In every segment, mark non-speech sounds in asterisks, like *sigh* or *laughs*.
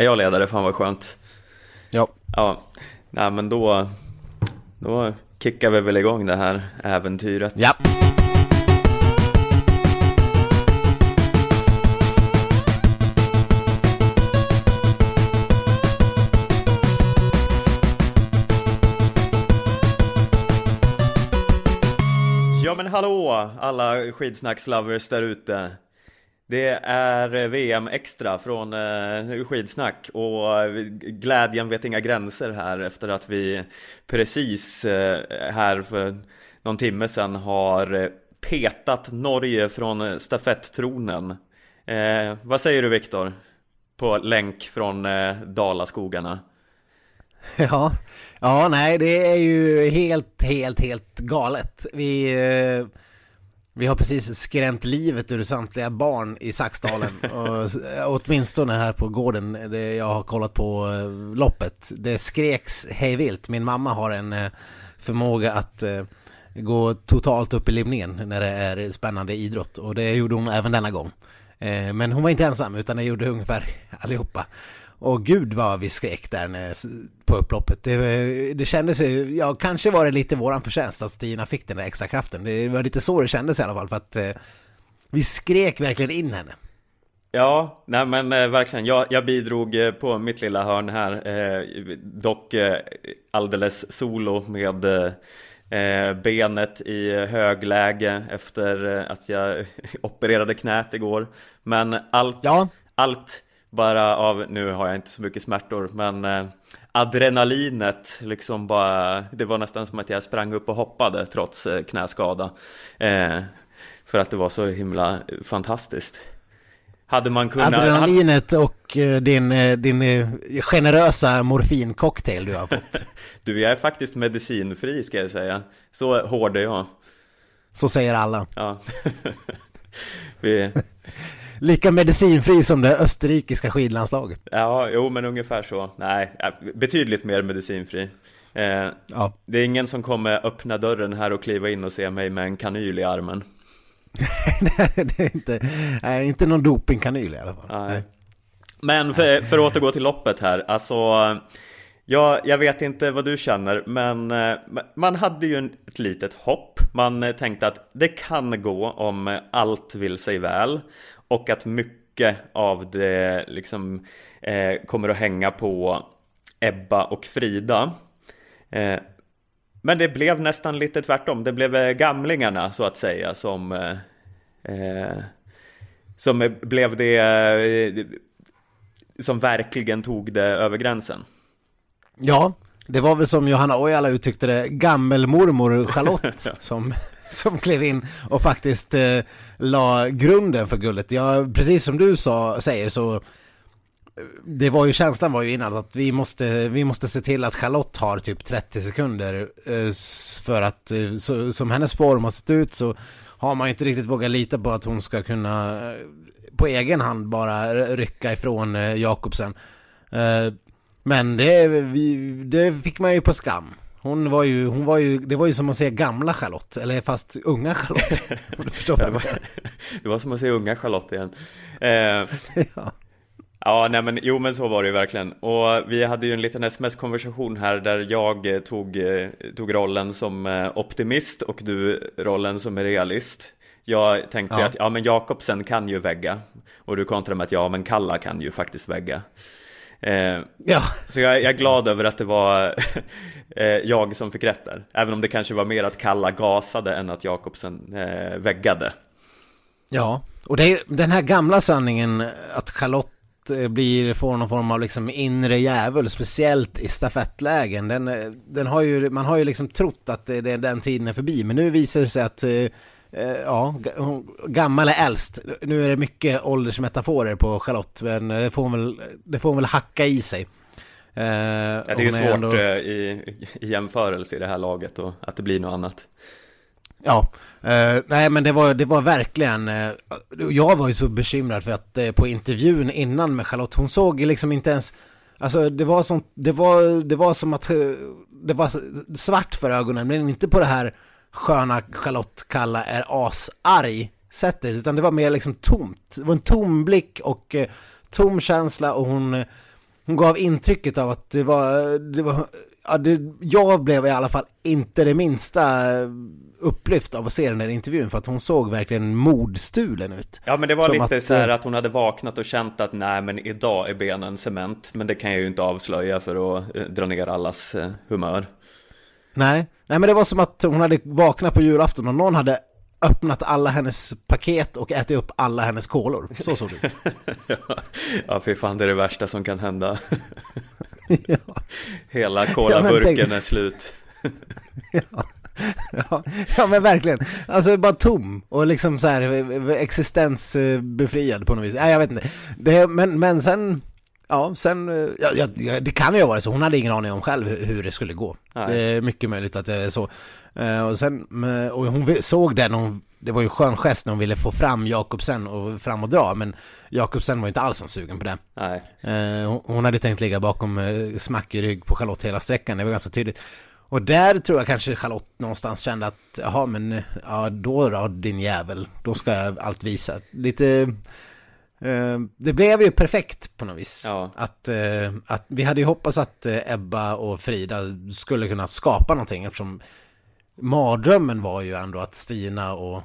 Är jag ledare? Fan vad skönt. Ja. Ja, nej men då, då kickar vi väl igång det här äventyret. Ja. Ja men hallå alla skidsnackslovers där ute. Det är eh, VM extra från eh, skidsnack och eh, glädjen vet inga gränser här efter att vi precis eh, här för någon timme sedan har eh, petat Norge från stafetttronen. Eh, vad säger du Viktor? På länk från eh, Dalaskogarna. *laughs* Ja, ja, nej, det är ju helt, helt, helt galet. Vi, eh, vi har precis skrämt livet ur samtliga barn i Saxdalen. *laughs* och, åtminstone här på gården där jag har kollat på eh, loppet. Det skreks hejvilt. Min mamma har en eh, förmåga att eh, gå totalt upp i limningen när det är spännande idrott. Och det gjorde hon även denna gång. Men hon var inte ensam utan det gjorde ungefär *laughs* allihopa. Och gud vad vi skrek där när, på upploppet. Det, det kändes ju, ja kanske var det lite våran förtjänst att Stina fick den där extra kraften. Det var lite så det kändes i alla fall för att eh, vi skrek verkligen in henne. Ja, nej men eh, verkligen. Jag, jag bidrog eh, på mitt lilla hörn här. Eh, dock eh, alldeles solo med eh, benet i högläge efter att jag *laughs* opererade knät igår. Men allt, ja. allt bara av, nu har jag inte så mycket smärtor, men eh, adrenalinet liksom bara, det var nästan som att jag sprang upp och hoppade trots eh, knäskada. Eh, för att det var så himla fantastiskt. Hade man kunnat... Adrenalinet och eh, din, eh, din eh, generösa morfincocktail du har fått. *laughs* du, jag är faktiskt medicinfri ska jag säga. Så hård är jag. Så säger alla. Ja. *laughs* *laughs* Vi... Lika medicinfri som det österrikiska skidlandslaget. Ja, jo men ungefär så. Nej, betydligt mer medicinfri. Eh, ja. Det är ingen som kommer öppna dörren här och kliva in och se mig med en kanyl i armen. nej, *laughs* det är inte, nej, inte någon dopingkanyl i alla fall. Nej. Men för, för att återgå till loppet här, alltså Ja, jag vet inte vad du känner, men eh, man hade ju ett litet hopp. Man eh, tänkte att det kan gå om eh, allt vill sig väl och att mycket av det liksom eh, kommer att hänga på Ebba och Frida. Eh, men det blev nästan lite tvärtom. Det blev gamlingarna så att säga som eh, som blev det som verkligen tog det över gränsen. Ja, det var väl som Johanna Ojala uttryckte det, gammelmormor Charlotte *laughs* som som klev in och faktiskt eh, la grunden för guldet. Ja, precis som du sa, säger så det var ju känslan var ju innan att vi måste, vi måste se till att Charlotte har typ 30 sekunder eh, för att eh, så, som hennes form har sett ut så har man ju inte riktigt vågat lita på att hon ska kunna eh, på egen hand bara rycka ifrån eh, Jakobsen. Eh, men det, det fick man ju på skam. Hon var ju, hon var ju, det var ju som att se gamla Charlotte, eller fast unga Charlotte. *laughs* det, var, det var som att se unga Charlotte igen. Eh, *laughs* ja. Ja, nej men jo men så var det ju verkligen. Och vi hade ju en liten sms-konversation här där jag tog, eh, tog rollen som eh, optimist och du rollen som realist. Jag tänkte ja. att ja men Jakobsen kan ju vägga. Och du kontrade med att ja men Kalla kan ju faktiskt vägga. Eh, ja. Så jag, jag, är glad över att det var *laughs* eh, jag som fick rätt där. Även om det kanske var mer att Kalla gasade än att Jakobsen eh, väggade. Ja, och det är den här gamla sanningen att Charlotte eh, blir, får någon form av liksom inre djävul, speciellt i stafettlägen. Den, eh, den har ju, man har ju liksom trott att det, den tiden är förbi, men nu visar det sig att Eh, ja, gammal är äldst. Nu är det mycket åldersmetaforer på Charlotte, men det får hon väl, det får hon väl hacka i sig. Eh, ja, det är ju svårt ändå... Eh, i, i jämförelse i det här laget och att det blir något annat. Ja, eh, nej men det var, det var verkligen, eh, jag var ju så bekymrad för att eh, på intervjun innan med Charlotte, hon såg liksom inte ens, alltså det var som, det var, det var som att det var svart för ögonen, men inte på det här sköna Charlotte Kalla är asarg sättet, utan det var mer liksom tomt. Det var en tom blick och eh, tom känsla och hon, hon gav intrycket av att det var, det var ja, det, jag blev i alla fall inte det minsta upplyft av att se den här intervjun för att hon såg verkligen mordstulen ut. Ja men det var Som lite att, så här eh, att hon hade vaknat och känt att nej men idag är benen cement men det kan jag ju inte avslöja för att eh, dra ner allas eh, humör. Nej, nej men det var som att hon hade vaknat på julafton och någon hade öppnat alla hennes paket och ätit upp alla hennes kolor. Så såg det ut. *laughs* ja, fy fan det är det värsta som kan hända. *laughs* ja. Hela kolaburken ja, tänk... är slut. *laughs* ja. Ja, ja men verkligen. Alltså bara tom och liksom så här existensbefriad på något vis. Nej jag vet inte. Det, men, men sen, ja sen, ja, ja, det kan ju vara så. Hon hade ingen aning om själv hur det skulle gå. Nej. Det är mycket möjligt att det är så. Eh, och sen, och hon såg den, hon, det var ju skön gest när hon ville få fram Jakobsen och fram och dra, men Jakobsen var inte alls så sugen på det. Nej. Eh, hon hade tänkt ligga bakom eh, smack i rygg på Charlotte hela sträckan, det var ganska tydligt. Och där tror jag kanske Charlotte någonstans kände att, jaha men, ja då då din jävel, då ska jag allt visa. Lite, eh, det blev ju perfekt på något vis. Ja. Att, eh, att vi hade ju hoppats att eh, Ebba och Frida skulle kunna skapa någonting eftersom mardrömmen var ju ändå att Stina och,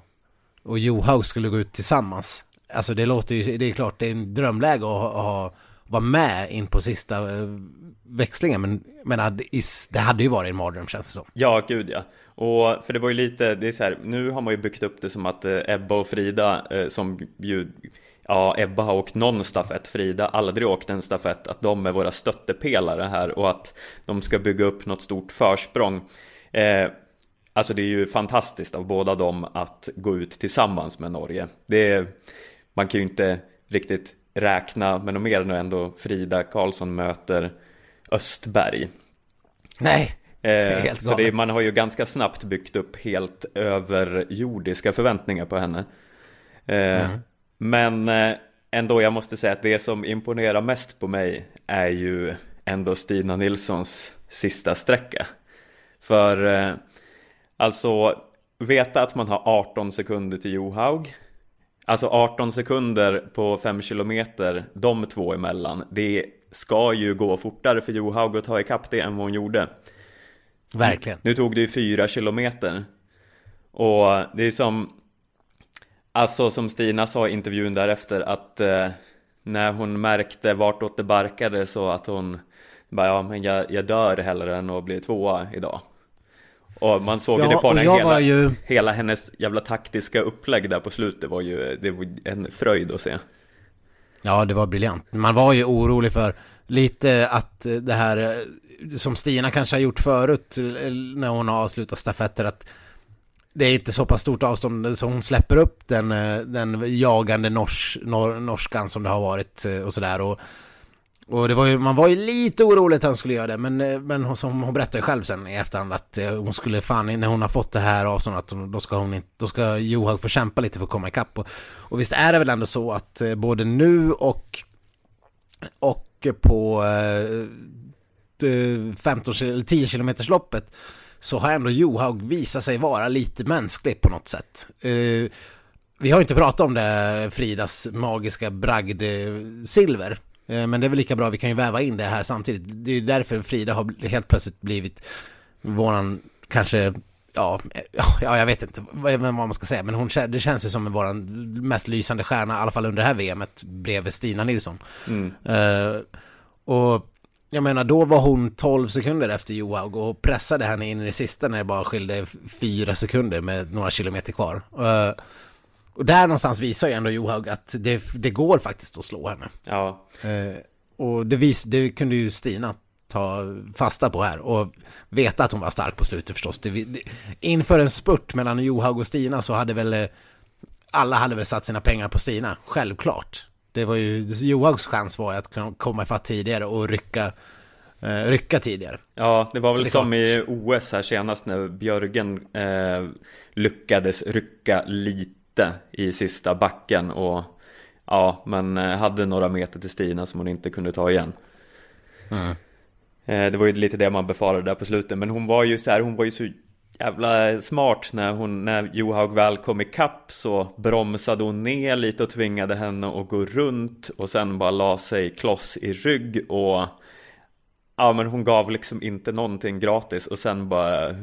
och Johaug skulle gå ut tillsammans. Alltså det låter ju, det är klart det är en drömläge att ha, ha vara med in på sista eh, växlingen. Men, men det hade ju varit en mardröm känns det som. Ja, gud ja. Och för det var ju lite, det är så här, nu har man ju byggt upp det som att eh, Ebba och Frida eh, som ju Ja, Ebba har åkt någon stafett, Frida aldrig åkt en stafett, att de är våra stöttepelare här och att de ska bygga upp något stort försprång. Eh, alltså det är ju fantastiskt av båda dem att gå ut tillsammans med Norge. Det är, man kan ju inte riktigt räkna med något mer när ändå Frida Karlsson möter Östberg. Nej, eh, helt Så det, man har ju ganska snabbt byggt upp helt överjordiska förväntningar på henne. Eh, mm. Men eh, ändå, jag måste säga att det som imponerar mest på mig är ju ändå Stina Nilssons sista sträcka. För eh, alltså, veta att man har 18 sekunder till Johaug Alltså 18 sekunder på 5 kilometer, de två emellan. Det ska ju gå fortare för Johaug att ta ikapp det än vad hon gjorde. Verkligen. Nu tog det ju 4 kilometer. Och det är som, alltså som Stina sa i intervjun därefter att eh, när hon märkte vartåt det barkade så att hon bara, ja men jag, jag dör hellre än att bli tvåa idag. Och man såg ja, det på henne, hela, ju... hela hennes jävla taktiska upplägg där på slutet var ju det var en fröjd att se. Ja, det var briljant. Man var ju orolig för lite att det här som Stina kanske har gjort förut när hon har avslutat stafetter att det är inte så pass stort avstånd så hon släpper upp den, eh, den jagande nors, nor, norskan som det har varit eh, och sådär. Och och det var ju, man var ju lite orolig att han skulle göra det, men, eh, men hon, som hon berättade själv sen i efterhand att hon skulle fan, när hon har fått det här avståndet, då ska hon inte, då ska Johaug få kämpa lite för att komma ikapp. Och, och visst är det väl ändå så att både nu och, och på eh, 15, eller 10 kilometersloppet loppet så har ändå Johaug visat sig vara lite mänsklig på något sätt. Eh, vi har inte pratat om det, Fridas magiska bragd-silver. Eh, men det är väl lika bra, vi kan ju väva in det här samtidigt. Det är ju därför Frida har helt plötsligt blivit våran, kanske, ja, ja jag vet inte vad man ska säga, men hon, det känns ju som våran mest lysande stjärna, i alla fall under det här VMet, bredvid Stina Nilsson. Mm. Uh, och jag menar, då var hon 12 sekunder efter Johaug och pressade henne in i det sista när det bara skilde fyra sekunder med några kilometer kvar. Uh, och där någonstans visar ju ändå Johaug att det, det går faktiskt att slå henne. Ja. Eh, och det, vis, det kunde ju Stina ta fasta på här och veta att hon var stark på slutet förstås. Det, det, inför en spurt mellan Johaug och Stina så hade väl eh, alla hade väl satt sina pengar på Stina, självklart. Det var ju Johaugs chans var att komma ifatt tidigare och rycka eh, rycka tidigare. Ja, det var väl det som klart. i OS här senast när Björgen eh, lyckades rycka lite i sista backen och ja, men eh, hade några meter till Stina som hon inte kunde ta igen. Mm. Det var ju lite det man befarade där på slutet, men hon var ju så här, hon var ju så jävla smart när hon, när Johaug väl kom ikapp så bromsade hon ner lite och tvingade henne att gå runt och sen bara la sig kloss i rygg och ja men hon gav liksom inte någonting gratis och sen bara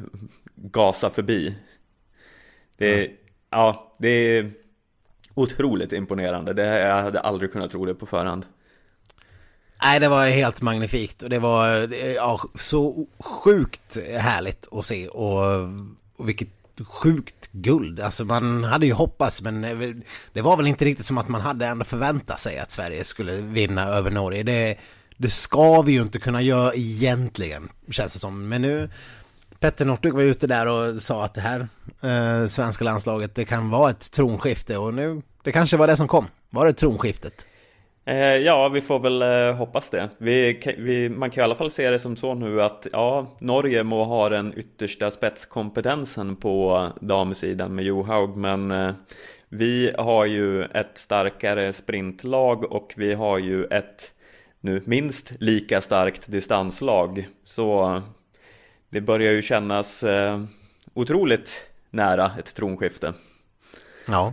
gasa förbi. Det, mm. ja, det är otroligt imponerande. Det, jag hade aldrig kunnat tro det på förhand. Nej, det var helt magnifikt och det var ja, så sjukt härligt att se och, och vilket sjukt guld. Alltså man hade ju hoppats men det var väl inte riktigt som att man hade ändå förväntat sig att Sverige skulle vinna över Norge. Det, det ska vi ju inte kunna göra egentligen, känns det som. Men nu, Petter Northug var ute där och sa att det här eh, svenska landslaget, det kan vara ett tronskifte och nu, det kanske var det som kom. Var det tronskiftet? Eh, ja, vi får väl eh, hoppas det. Vi, vi, man kan i alla fall se det som så nu att ja, Norge må ha den yttersta spetskompetensen på damsidan med Johaug, men eh, vi har ju ett starkare sprintlag och vi har ju ett nu minst lika starkt distanslag. Så det börjar ju kännas eh, otroligt nära ett tronskifte. Ja.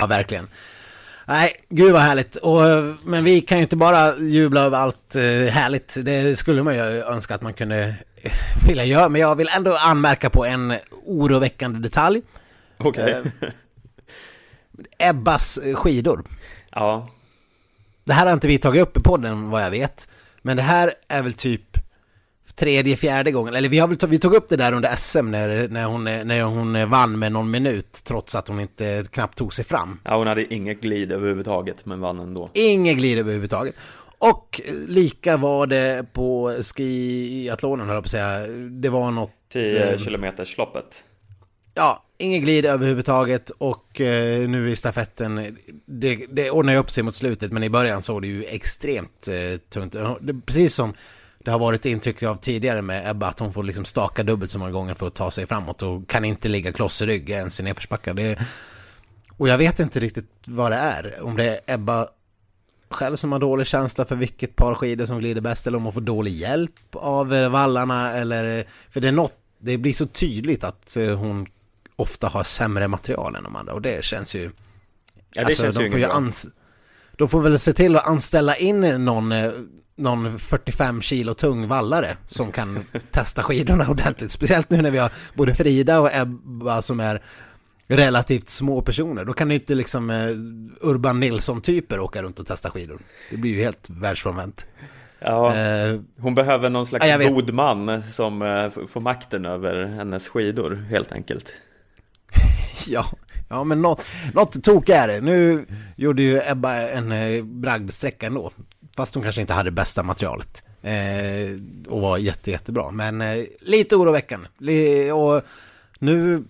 Ja, verkligen. Nej, gud vad härligt. Och, men vi kan ju inte bara jubla över allt eh, härligt. Det skulle man ju önska att man kunde eh, vilja göra. Men jag vill ändå anmärka på en oroväckande detalj. Okej. Okay. Eh, Ebbas skidor. Ja. Det här har inte vi tagit upp i podden vad jag vet. Men det här är väl typ tredje, fjärde gången, eller vi, har väl, vi tog upp det där under SM när, när, hon, när hon vann med någon minut trots att hon inte knappt tog sig fram. Ja, hon hade inget glid överhuvudtaget men vann ändå. Inget glid överhuvudtaget. Och lika var det på skiathlonen höll jag på att säga. Det var något... 10 eh, kilometers loppet. Ja, inget glid överhuvudtaget och eh, nu i stafetten, det, det ordnar upp sig mot slutet men i början såg det ju extremt eh, tunt. Precis som det har varit intryck av tidigare med Ebba att hon får liksom staka dubbelt så många gånger för att ta sig framåt och kan inte ligga kloss i rygg ens i nedförsbackar. Det Och jag vet inte riktigt vad det är. Om det är Ebba själv som har dålig känsla för vilket par skidor som glider bäst eller om hon får dålig hjälp av eh, vallarna eller för det är något, det blir så tydligt att eh, hon ofta har sämre material än de andra och det känns ju Ja det alltså, känns de ju får ju ans De får väl se till att anställa in någon eh, någon 45 kilo tung vallare som kan testa skidorna ordentligt. Speciellt nu när vi har både Frida och Ebba som är relativt små personer. Då kan det inte liksom eh, Urban Nilsson-typer åka runt och testa skidor. Det blir ju helt världsfrånvänt. Ja, eh, hon behöver någon slags ja, god man som eh, får makten över hennes skidor helt enkelt. *laughs* ja, ja, men något, något tok är det. Nu gjorde ju Ebba en bragdsträcka ändå. Fast hon kanske inte hade bästa materialet. Eh, och var jätte, jättebra. Men eh, lite oroväckande. Och nu...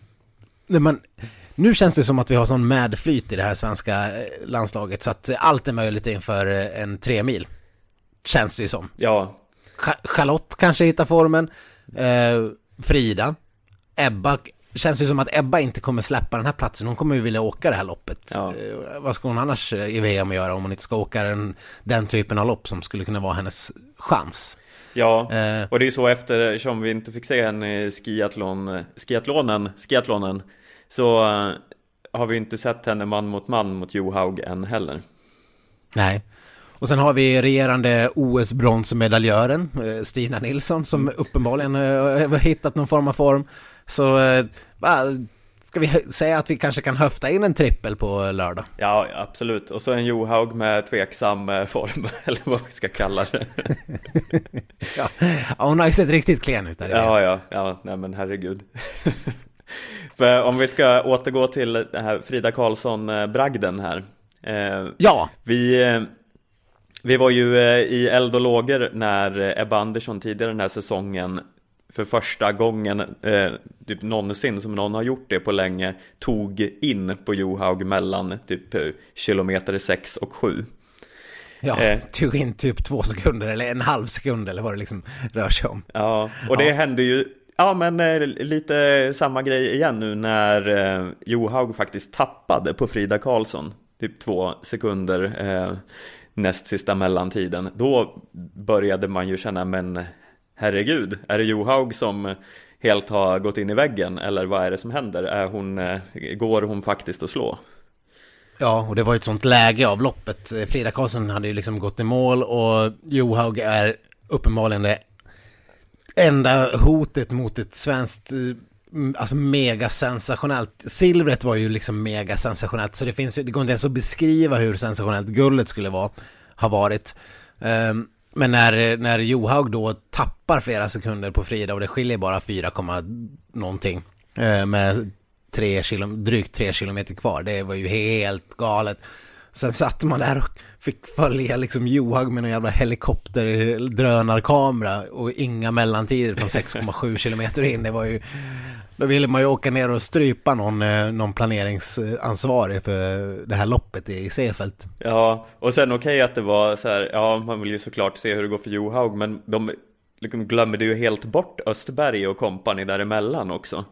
När man, nu känns det som att vi har sån medflyt i det här svenska eh, landslaget. Så att allt är möjligt inför eh, en tre mil. Känns det ju som. Ja. Charlotte kanske hittar formen. Eh, Frida. Ebba känns ju som att Ebba inte kommer släppa den här platsen. Hon kommer ju vilja åka det här loppet. Ja. Eh, vad ska hon annars eh, i VM göra om hon inte ska åka den, den typen av lopp som skulle kunna vara hennes chans? Ja, eh. och det är ju så eftersom vi inte fick se henne i skiathlon, skiathlonen, skiathlonen så har vi inte sett henne man mot man mot Johaug än heller. Nej. Och sen har vi regerande OS-bronsmedaljören Stina Nilsson som uppenbarligen har hittat någon form av form. Så eh, ska vi säga att vi kanske kan höfta in en trippel på lördag? Ja, absolut. Och så en Johaug med tveksam eh, form, *laughs* eller vad vi ska kalla det. *laughs* ja. ja, hon har ju sett riktigt klen ut där. Ja, ja, ja, nej men herregud. *laughs* För om vi ska återgå till det här Frida Karlsson-bragden här. Eh, ja! Vi, vi var ju eh, i eld och lågor när Ebba Andersson tidigare den här säsongen för första gången eh, typ någonsin som någon har gjort det på länge tog in på Johaug mellan typ kilometer 6 och 7. Ja, eh, tog in typ två sekunder eller en halv sekund eller vad det liksom rör sig om. Ja, och det ja. hände ju Ja, men eh, lite samma grej igen nu när eh, Johaug faktiskt tappade på Frida Karlsson. Typ två sekunder eh, näst sista mellantiden. Då började man ju känna, men herregud, är det Johaug som eh, helt har gått in i väggen eller vad är det som händer? Är hon, eh, går hon faktiskt att slå? Ja, och det var ju ett sånt läge av loppet. Eh, Frida Karlsson hade ju liksom gått i mål och Johaug är uppenbarligen det enda hotet mot ett svenskt alltså mega sensationellt. Silvret var ju liksom mega sensationellt så det finns ju, det går inte ens att beskriva hur sensationellt guldet skulle vara, ha varit. Um, men när, när Johaug då tappar flera sekunder på Frida och det skiljer bara 4, någonting eh, med tre kilo, drygt 3 kilometer kvar. Det var ju helt galet. Sen satt man där och fick följa liksom Johaug med en jävla helikopterdrönarkamera och inga mellantider från 6,7 kilometer in. Det var ju då ville man ju åka ner och strypa någon, eh, någon planeringsansvarig för det här loppet i Seefeld. Ja, och sen okej okay att det var så här, ja man vill ju såklart se hur det går för Johaug, men de liksom glömde ju helt bort Östberg och kompani däremellan också.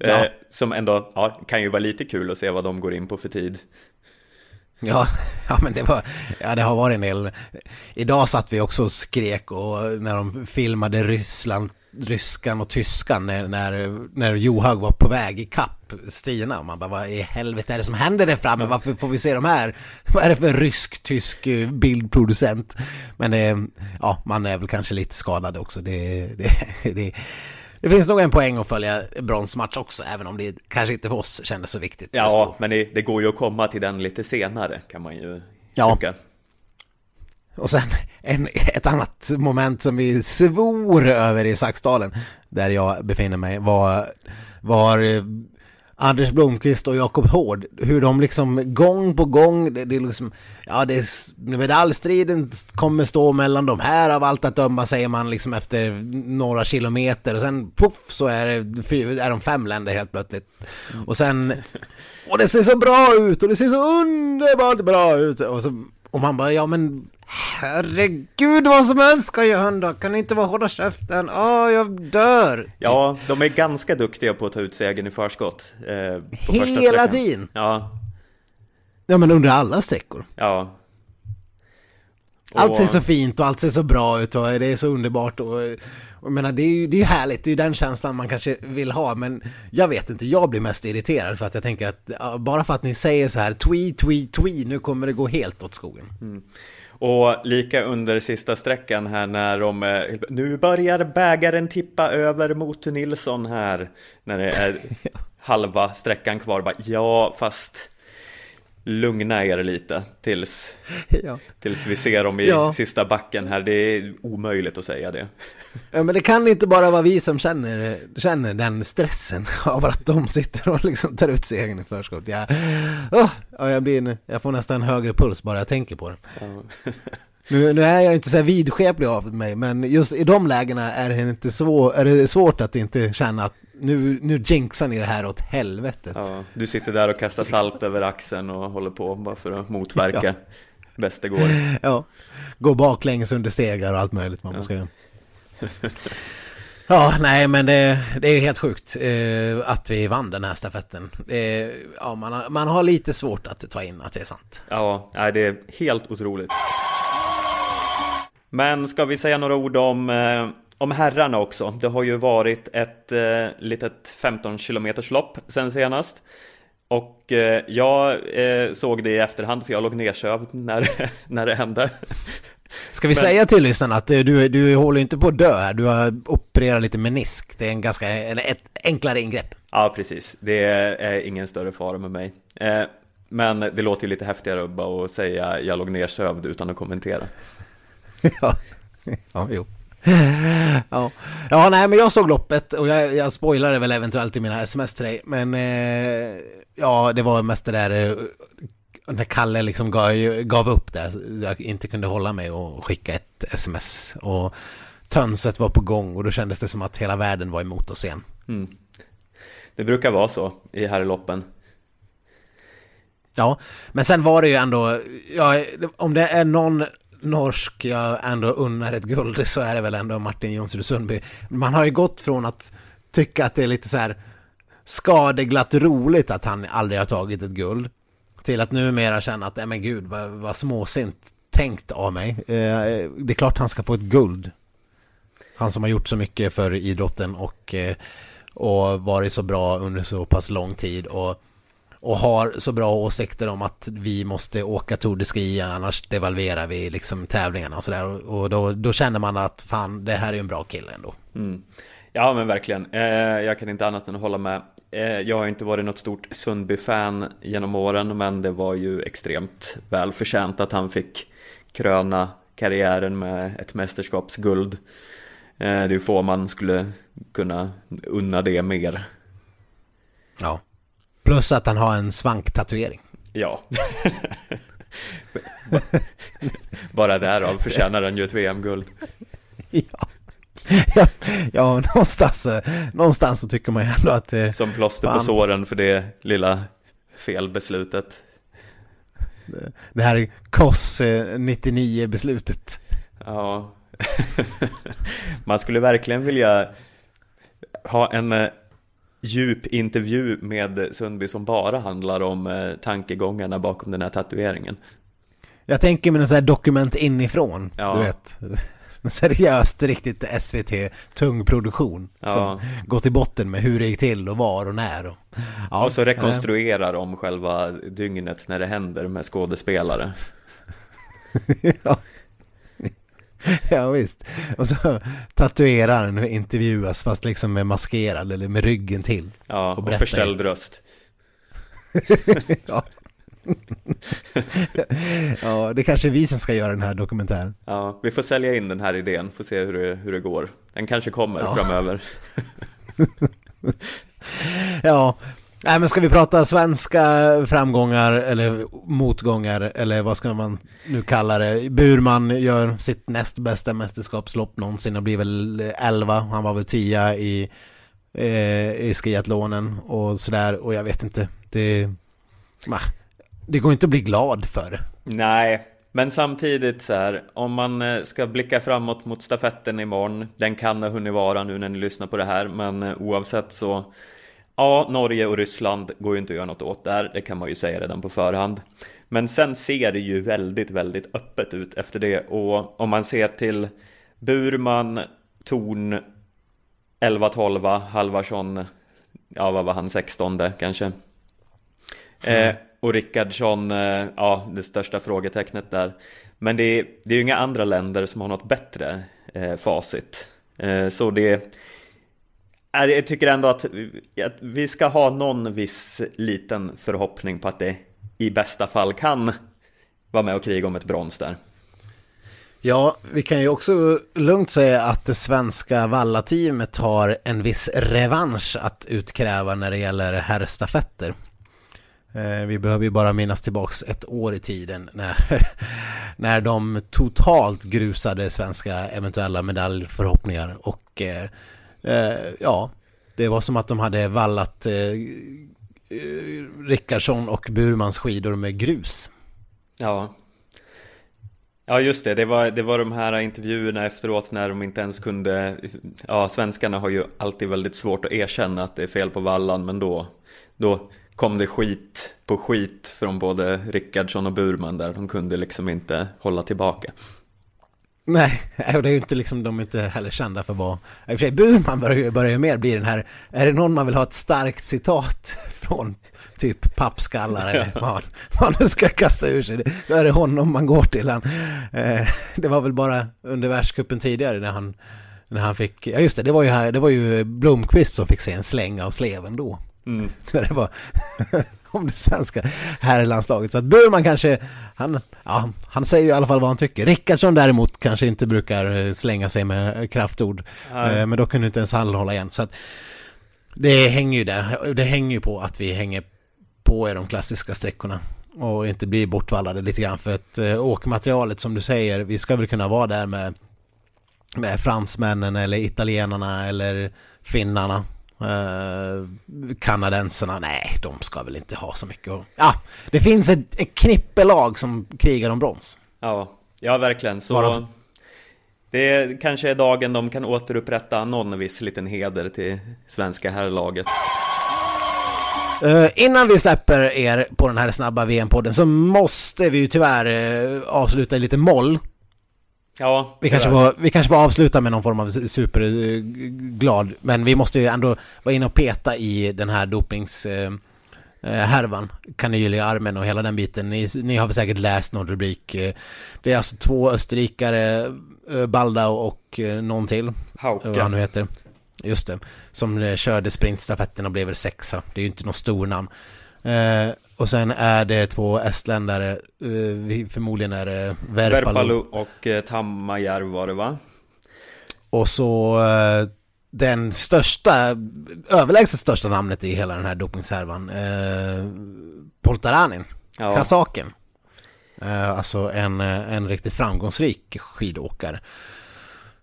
Ja. Eh, som ändå, ja, kan ju vara lite kul att se vad de går in på för tid. Ja, *laughs* ja men det var, ja det har varit en del. Idag satt vi också och skrek och när de filmade Ryssland ryskan och tyskan när, när, när Johaug var på väg i kapp Stina. Man bara, vad i helvete är det som händer där framme? Varför får vi se de här? Vad är det för rysk-tysk eh, bildproducent? Men eh, ja, man är väl kanske lite skadad också. Det, det, *laughs* det, det finns nog en poäng att följa bronsmatch också, även om det kanske inte för oss kändes så viktigt. Ja, men det, det, går ju att komma till den lite senare, kan man ju ja. tycka. Och sen en, ett annat moment som vi svor över i Saxdalen, där jag befinner mig, var, var eh, Anders Blomqvist och Jakob Hård, hur de liksom gång på gång, det, det är liksom, ja det är, medaljstriden kommer stå mellan de här av allt att döma säger man liksom efter några kilometer och sen puff så är, det, är de fem länder helt plötsligt. Och sen, och det ser så bra ut och det ser så underbart bra ut och så och man bara, ja men herregud vad som helst ska jag hända, kan ni inte vara hårda käften? Åh, jag dör! Ja, de är ganska duktiga på att ta ut segern i förskott. Eh, Hela tiden! Ja. Ja, men under alla sträckor. Ja. Och... Allt ser så fint och allt ser så bra ut och det är så underbart och jag menar, det är ju det är härligt, det är ju den känslan man kanske vill ha, men jag vet inte, jag blir mest irriterad för att jag tänker att bara för att ni säger så här, tweet, tweet, tweet, nu kommer det gå helt åt skogen. Mm. Och lika under sista sträckan här när de, eh, nu börjar bägaren tippa över mot Nilsson här, när det är *laughs* halva sträckan kvar, bara ja, fast lugna er lite tills, ja. tills vi ser dem i ja. sista backen här. Det är omöjligt att säga det. Ja, men det kan inte bara vara vi som känner, känner den stressen av att de sitter och liksom tar ut segern i förskott. Jag, oh, jag, blir, jag får nästan högre puls bara jag tänker på det. Ja. Nu, nu, är jag inte så här vidskeplig av mig, men just i de lägena är det, inte svår, är det svårt att inte känna att nu, nu jinxar ni det här åt helvete. Ja, du sitter där och kastar salt över axeln och håller på bara för att motverka ja. bäst det går. *laughs* Ja, gå baklänges under stegar och allt möjligt man ja. ska göra. *laughs* Ja, nej men det, det är helt sjukt eh, att vi vann den här stafetten. Eh, ja, man, har, man har lite svårt att ta in att det är sant. Ja, nej, det är helt otroligt. Men ska vi säga några ord om eh, om herrarna också. Det har ju varit ett eh, litet 15 km lopp sen senast. Och eh, jag eh, såg det i efterhand för jag låg nedsövd när, *laughs* när det hände. Ska vi Men... säga till lyssnarna att du, du håller inte på att dö här, du har opererat lite menisk. Det är en ganska, ett enklare ingrepp. Ja, precis. Det är ingen större fara med mig. Eh, men det låter ju lite häftigare att bara säga jag låg nedsövd utan att kommentera. *laughs* ja, ja, jo ja. ja, nej men jag såg loppet och jag, jag spoilade väl eventuellt i mina sms till dig. Men eh, ja, det var mest det där eh, när Kalle liksom gav, gav upp det, jag inte kunde hålla mig och skicka ett sms. Och tönset var på gång och då kändes det som att hela världen var emot oss igen. Mm. Det brukar vara så i herrloppen. Ja, men sen var det ju ändå, ja, om det är någon norsk jag ändå unnar ett guld så är det väl ändå Martin Jonsrud Sundby. Man har ju gått från att tycka att det är lite så här skadeglatt roligt att han aldrig har tagit ett guld till att numera känna att, nej men gud, vad, vad småsint tänkt av mig. Eh, det är klart han ska få ett guld. Han som har gjort så mycket för idrotten och, eh, och varit så bra under så pass lång tid och, och har så bra åsikter om att vi måste åka Tour de Ski annars devalverar vi liksom tävlingarna och sådär. Och då, då känner man att fan, det här är en bra kille ändå. Mm. Ja men verkligen, eh, jag kan inte annat än hålla med. Eh, jag har inte varit något stort Sundby-fan genom åren men det var ju extremt välförtjänt att han fick kröna karriären med ett mästerskapsguld. Eh, det är ju få man skulle kunna unna det mer. Ja. Plus att han har en svanktatuering. Ja. *laughs* Bara därav förtjänar han ju ett VM-guld. Ja. ja, ja någonstans, någonstans så tycker man ju ändå att... Eh, Som plåster fan. på såren för det lilla felbeslutet. Det här KOS 99-beslutet. Ja. *laughs* man skulle verkligen vilja ha en eh, djup intervju med Sundby som bara handlar om eh, tankegångarna bakom den här tatueringen. Jag tänker mig en sån här dokument inifrån, ja. du vet *laughs* seriöst riktigt SVT tung produktion ja. som går till botten med hur det gick till och var och när och, ja. och så rekonstruerar de själva dygnet när det händer med skådespelare *laughs* ja. *laughs* ja visst och så tatueraren intervjuas fast liksom med maskerad eller med ryggen till ja och, och förställd röst *laughs* ja *laughs* ja, det kanske är vi som ska göra den här dokumentären. Ja, vi får sälja in den här idén, får se hur det, hur det går. Den kanske kommer ja. framöver. ja, Nej men ska vi prata svenska framgångar eller motgångar eller vad ska man nu kalla det? Burman gör sitt näst bästa mästerskapslopp någonsin och blir väl 11, han var väl 10 i, eh, i skiatlonen och sådär och jag vet inte. Det, det går inte att bli glad för. Nej, men samtidigt så här, om man eh, ska blicka framåt mot stafetten imorgon, den kan ha hunnit vara nu när ni lyssnar på det här, men eh, oavsett så Ja, Norge och Ryssland går ju inte att göra något åt där, det kan man ju säga redan på förhand. Men sen ser det ju väldigt, väldigt öppet ut efter det och om man ser till Burman, Torn, 11-12, Halvarsson, ja vad var han, 16 kanske. Mm. Eh, och Rickardsson, eh, ja det största frågetecknet där. Men det är, det är ju inga andra länder som har något bättre eh, facit. Eh, så det jag tycker ändå att vi ska ha någon viss liten förhoppning på att det i bästa fall kan vara med och kriga om ett brons där. Ja, vi kan ju också lugnt säga att det svenska vallateamet har en viss revansch att utkräva när det gäller herrstafetter. Eh, vi behöver ju bara minnas tillbaks ett år i tiden när, *laughs* när de totalt grusade svenska eventuella medaljförhoppningar och eh, eh, ja, det var som att de hade vallat eh, eh, Rickardsson och Burmans skidor med grus. Ja. Ja just det, det var, det var de här intervjuerna efteråt när de inte ens kunde Ja, svenskarna har ju alltid väldigt svårt att erkänna att det är fel på vallan men då Då kom det skit på skit från både Rickardsson och Burman där de kunde liksom inte hålla tillbaka. Nej, *laughs* och det är ju inte liksom, de är inte heller kända för vad... I och för sig, Burman börjar ju börjar mer bli den här... Är det någon man vill ha ett starkt citat *laughs* från typ pappskallar eller vad man, man nu ska kasta ur sig. Då är det honom man går till. Han, eh, det var väl bara under världscupen tidigare när han, när han fick... Ja just det, det var ju, här, det var ju Blomqvist som fick se en släng av sleven då. Mm. *laughs* det var om det svenska herrlandslaget. Så att Burman kanske, han, ja, han säger ju i alla fall vad han tycker. Rickardsson däremot kanske inte brukar eh, slänga sig med kraftord. Mm. Men då kunde inte ens han hålla igen. Så att det hänger ju där, det hänger ju på att vi hänger på i de klassiska sträckorna. och inte bli bortvallade lite grann för att eh, åkmaterialet som du säger, vi ska väl kunna vara där med, med fransmännen eller italienarna eller finnarna. Eh, kanadenserna, nej de ska väl inte ha så mycket. Ja, det finns ett, ett knippelag som krigar om brons. Ja, ja verkligen. Så Bara- det kanske är dagen de kan återupprätta någon viss liten heder till svenska herrlaget. Eh, innan vi släpper er på den här snabba VM-podden så måste vi ju tyvärr eh, avsluta lite moll. Ja, Vi kanske, får, vi kanske får avsluta med någon form av superglad, men vi måste ju ändå vara inne och peta i den här dopings... Eh, eh, härvan, kanyl i armen och hela den biten. Ni, ni har väl säkert läst någon rubrik. eh, Det är alltså två österrikare, Baldau och någon till. Hauke. Vad han nu heter. Just det. Som körde sprintstafetten och blev väl sexa. Det är ju inte något stor namn. Och sen är det två estländare. Eh, förmodligen är det Verpalo. Verpalu och eh, Tammajärv var det va? Och så eh, den största, överlägset största namnet i hela den här dopingshärvan. Eh, Poltaranin. Ja. Kasaken. Eh, alltså en, en riktigt framgångsrik skidåkare.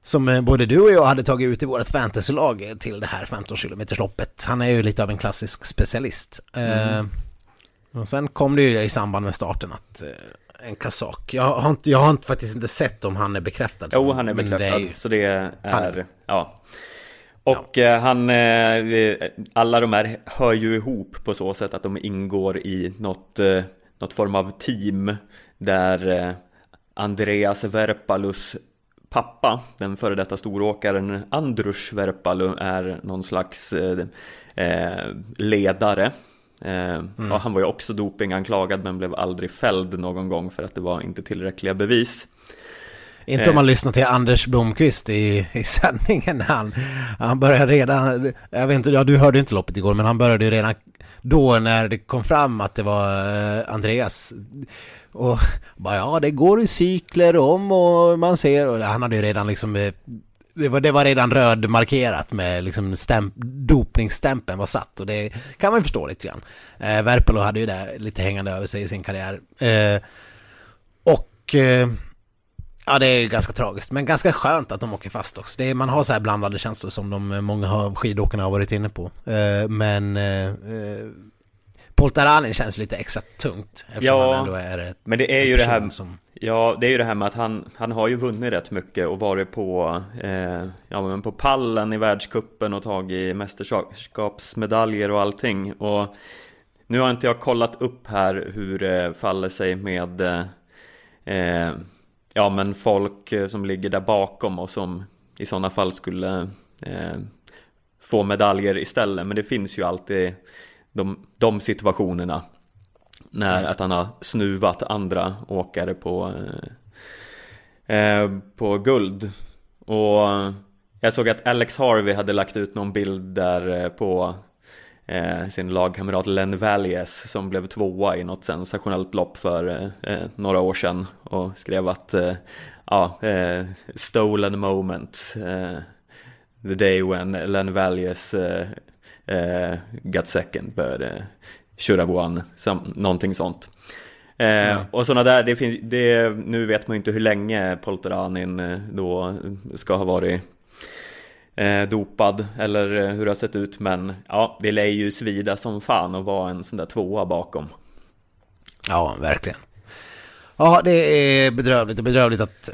Som både du och jag hade tagit ut i vårt fantasylag till det här 15 km loppet. Han är ju lite av en klassisk specialist. Eh, och sen kom det ju i samband med starten att eh, en kazak. Jag har, inte, jag har inte, faktiskt inte sett om han är bekräftad. Jo, han är men det bekräftad. ju- Så det är, är- ja. Och eh, han, eh, alla de här hör ju ihop på så sätt att de ingår i något, något form av team där Andreas Verpalus pappa, den före detta storåkaren Andrus Verpalu är någon slags ledare. Eh, och han var ju också dopinganklagad men blev aldrig fälld någon gång för att det var inte tillräckliga bevis. Inte om man lyssnar till Anders Blomqvist i, i sändningen han, han började redan, jag vet inte, ja du hörde inte loppet igår men han började ju redan då när det kom fram att det var eh, Andreas. Och bara ja det går i cykler om och man ser och han hade ju redan liksom eh, det var, det var redan röd markerat med liksom stämp, dopningsstämpeln var satt och det kan man ju förstå lite grann. Eh, Verpelo hade ju det lite hängande över sig i sin karriär. Eh, och eh, Ja det är ganska tragiskt men ganska skönt att de åker fast också. Det är, man har så här blandade känslor som de eh, många av skidåkarna har varit inne på. Eh, men eh, eh, Poltaranin känns lite extra tungt eftersom Ja, han ändå är Men det är ju det här som... Ja, det är ju det här med att han, han har ju vunnit rätt mycket och varit på, eh, ja, men på pallen i världskuppen och tagit mästerskapsmedaljer och allting. Och nu har inte jag kollat upp här hur det faller sig med eh, ja, men folk som ligger där bakom och som i sådana fall skulle eh, få medaljer istället. Men det finns ju alltid de, de situationerna när att han har snuvat andra åkare på, eh, eh, på guld. Och jag såg att Alex Harvey hade lagt ut någon bild där eh, på eh, sin lagkamrat Len Valles som blev tvåa i något sensationellt lopp för eh, eh, några år sedan och skrev att ja, stolen moment the day when Len Valles eh, eh, got second but eh, should have won, some, någonting sånt. Eh, Och sådana där, det finns, det, nu vet man ju inte hur länge Polteranin eh, då ska ha varit eh, dopad eller eh, hur det har sett ut men ja, det lär ju svida som fan att vara en sån där tvåa bakom. Ja, verkligen. Ja, det är bedrövligt och bedrövligt att...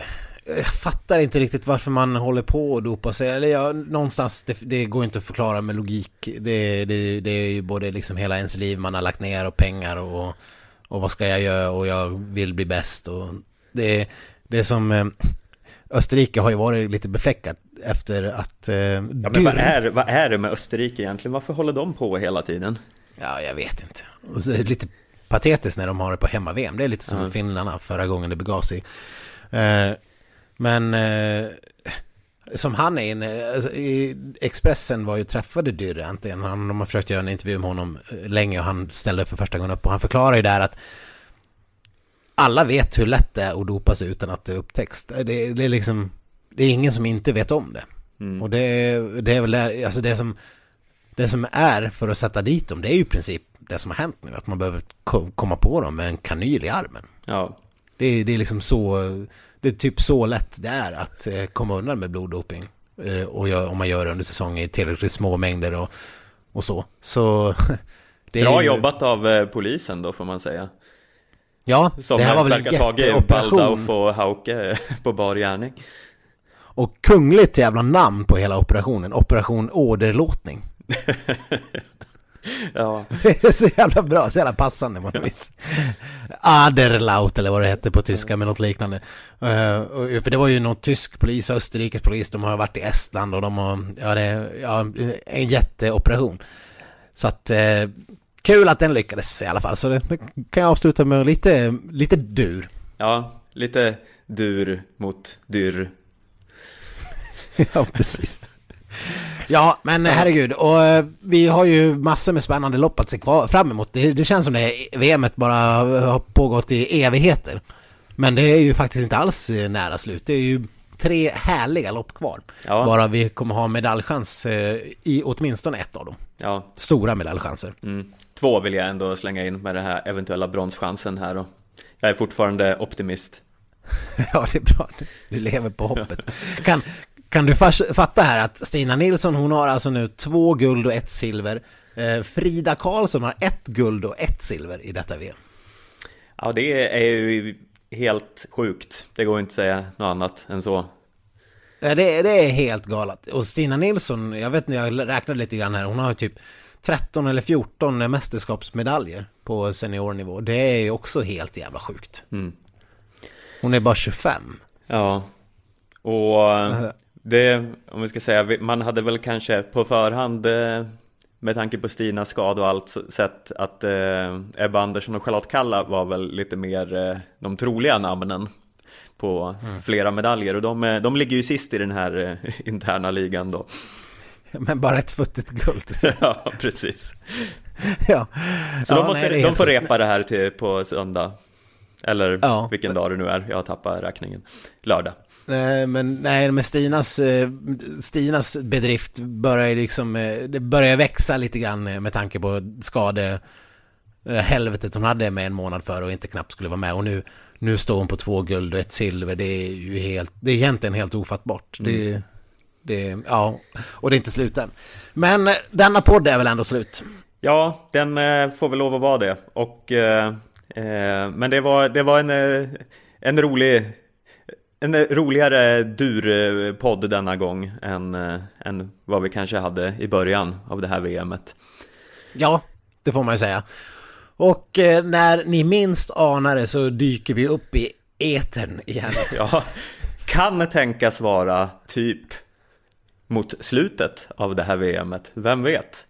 Jag fattar inte riktigt varför man håller på och dopar sig. Eller ja, någonstans, det, det går inte att förklara med logik. Det, det, det är ju både liksom hela ens liv man har lagt ner och pengar och, och vad ska jag göra och jag vill bli bäst. Och det, det är som... eh, Österrike har ju varit lite befläckat efter att... Eh, Ja, men vad är, vad är det med Österrike egentligen? Varför håller de på hela tiden? Ja, jag vet inte. Och så är det lite patetiskt när de har det på hemma-VM. Det är lite som Ja. finnarna förra gången det begav sig. Eh, men eh, som han är inne, alltså, i Expressen var ju träffade äntligen. Han, de har försökt göra en intervju med honom eh, länge och han ställde för första gången upp. Och han förklarar ju där att alla vet hur lätt det är att dopa sig utan att det upptäcks. Det, det är liksom, det är ingen som inte vet om det. Mm. Och det, det är väl det, alltså det som, det som är för att sätta dit dem, det är ju i princip det som har hänt nu. Att man behöver ko- komma på dem med en kanyl i armen. Ja, Det är, det är liksom så, det är typ så lätt det är att eh, komma undan med bloddoping. Eh, och gör, om man gör det under säsong i tillräckligt små mängder och, och så. Så... *laughs* Det är bra ju- jobbat av eh, polisen då får man säga. Ja, Som det här var väl en verkar tagit jätteoperation. Baldauf och Hauke på bar gärning. Och kungligt jävla namn på hela operationen. Operation åderlåtning. *laughs* Ja, *laughs* Det är så jävla bra, så jävla passande på något vis. Aderlaut eller vad det hette på tyska, men något liknande. Eh, för det var ju någon tysk polis, Österrikes polis, de har varit i Estland och de har, ja det ja, en jätteoperation. Så att, eh, kul att den lyckades i alla fall. Så det, det kan jag avsluta med lite, lite dur. ja lite dur mot dyr. *laughs* Ja, precis. Ja, men herregud. Och eh, vi har ju massor med spännande lopp att se fram emot. Det, det känns som det VMet bara har pågått i evigheter. Men det är ju faktiskt inte alls eh, nära slut. Det är ju tre härliga lopp kvar. Ja. Bara vi kommer ha medaljchans eh, i åtminstone ett av dem. Ja, Stora medaljchanser. mm. två vill jag ändå slänga in med den här eventuella bronschansen här och jag är fortfarande optimist. *laughs* Ja, det är bra. Du lever på hoppet. *laughs* Kan, kan du fatta här att Stina Nilsson, hon har alltså nu två guld och ett silver. Eh, Frida Karlsson har ett guld och ett silver i detta VM. Ja, det är ju helt sjukt. Det går inte att säga något annat än så. Ja, det, det är helt galet. Och Stina Nilsson, jag vet inte, jag räknade lite grann här, hon har ju typ 13 eller 14 mästerskapsmedaljer på seniornivå. Det är ju också helt jävla sjukt. Mm. Hon är bara 25. Ja, och det, om vi ska säga, man hade väl kanske på förhand eh, med tanke på Stinas skada och allt sett att eh, Ebba Andersson och Charlotte Kalla var väl lite mer eh, de troliga namnen på flera medaljer och de, de ligger ju sist i den här eh, *laughs* interna ligan då. Men bara ett futtigt guld. *laughs* ja, precis. *laughs* ja. Så Ja, de, måste, nej, de får repa det här till på söndag. Eller Ja. vilken dag det nu är, jag har tappat räkningen. Lördag. Nej, men nej, men Stinas, eh, Stinas bedrift börjar liksom, eh, det börjar växa lite grann med tanke på skade eh, helvetet hon hade med en månad före och inte knappt skulle vara med och nu, nu står hon på två guld och ett silver, det är ju helt, det är egentligen helt ofattbart. Det, det, ja, och det är inte slut än. Men denna podd är väl ändå slut? Ja, den får väl lov att vara det. Och, eh, men det var, det var en, en rolig en roligare dur-podd denna gång än, eh, än vad vi kanske hade i början av det här VMet. Ja, det får man ju säga. Och eh, när ni minst anar det så dyker vi upp i etern igen. *laughs* Ja, kan tänkas vara typ mot slutet av det här VMet, vem vet?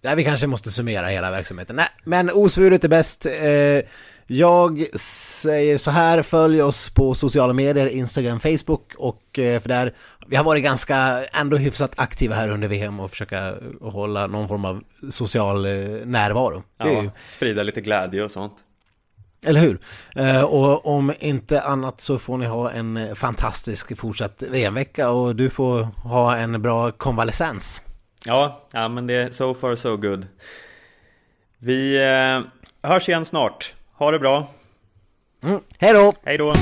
Där vi kanske måste summera hela verksamheten. Nej, men osvuret är bäst. Eh, jag säger så här, följ oss på sociala medier, Instagram, Facebook och eh, för där, vi har varit ganska ändå hyfsat aktiva här under VM och försöka hålla någon form av social eh, närvaro. Ja, ju, sprida lite glädje och sånt. eller hur? Eh, och om inte annat så får ni ha en fantastisk fortsatt VM-vecka och du får ha en bra konvalescens. Ja, ja men det är so far so good. Vi hörs igen snart. Ha det bra. Mm. Hej då! Hej då!